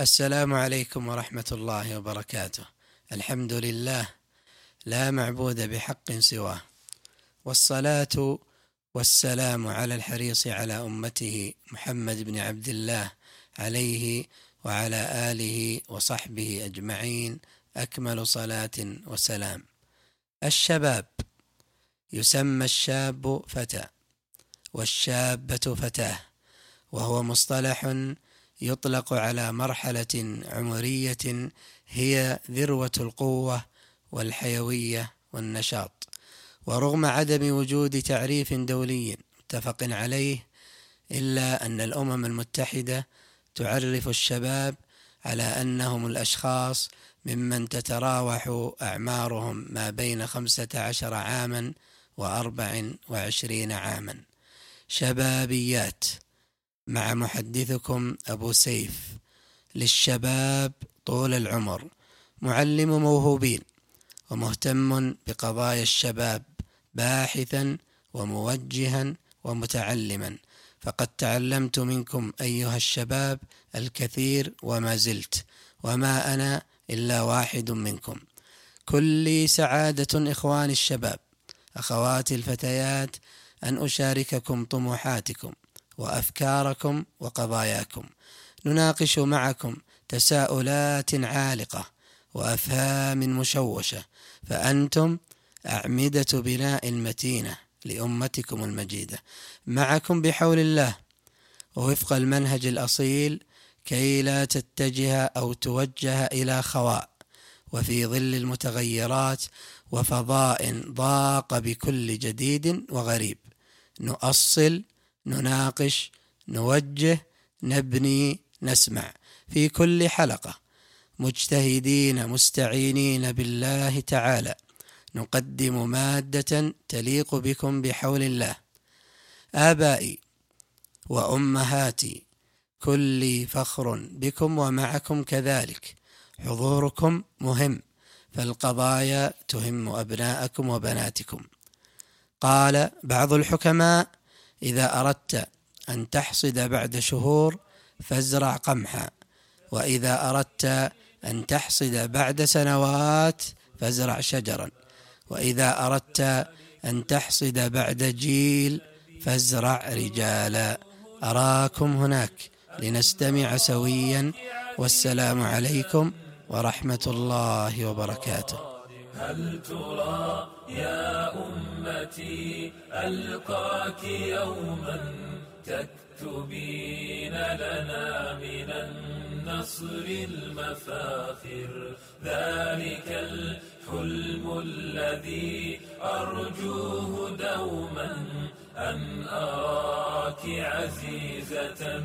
السلام عليكم ورحمة الله وبركاته. الحمد لله لا معبود بحق سواه. والصلاة والسلام على الحريص على أمته محمد بن عبد الله عليه وعلى آله وصحبه أجمعين. أكمل صلاة وسلام. الشباب يسمى الشاب فتى والشابة فتاة وهو مصطلح يطلق على مرحلة عمرية هي ذروة القوة والحيوية والنشاط. ورغم عدم وجود تعريف دولي متفق عليه إلا أن الأمم المتحدة تعرف الشباب على أنهم الأشخاص ممن تتراوح أعمارهم ما بين خمسة عشر عاما وأربع وعشرين عاما. شبابيات مع محدثكم أبو سيف للشباب طول العمر معلم موهوبين ومهتم بقضايا الشباب باحثا وموجها ومتعلما. فقد تعلمت منكم أيها الشباب الكثير وما زلت وما أنا إلا واحد منكم. كلي سعادة إخواني الشباب أخواتي الفتيات أن أشارككم طموحاتكم. وأفكاركم وقضاياكم. نناقش معكم تساؤلات عالقة وأفهام مشوشة فأنتم أعمدة بناء المتينة لأمتكم المجيدة. معكم بحول الله ووفق المنهج الأصيل كي لا تتجه أو توجه إلى خواء وفي ظل المتغيرات وفضاء ضاق بكل جديد وغريب. نؤصل نناقش نوجه نبني نسمع. في كل حلقة مجتهدين مستعينين بالله تعالى. نقدم مادة تليق بكم بحول الله. آبائي وأمهاتي كلي فخر بكم ومعكم كذلك. حضوركم مهم فالقضايا تهم أبناءكم وبناتكم. قال بعض الحكماء إذا أردت أن تحصد بعد شهور فازرع قمحا وإذا أردت أن تحصد بعد سنوات فازرع شجرا وإذا أردت أن تحصد بعد جيل فازرع رجالا. أراكم هناك لنستمع سويا والسلام عليكم ورحمة الله وبركاته. هل ترى يا أمتي ألقاك يوما تكتبين لنا من النصر المفاخر؟ ذلك الحلم الذي أرجوه دوما أن أراك عزيزة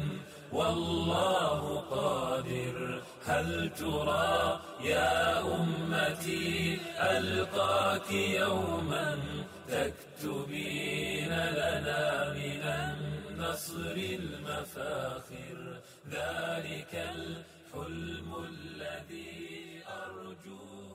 والله قادر. هل ترى يا أمتي ألقاك يوما تكتبين لنا من النصر المفاخر؟ ذلك الحلم الذي أرجوه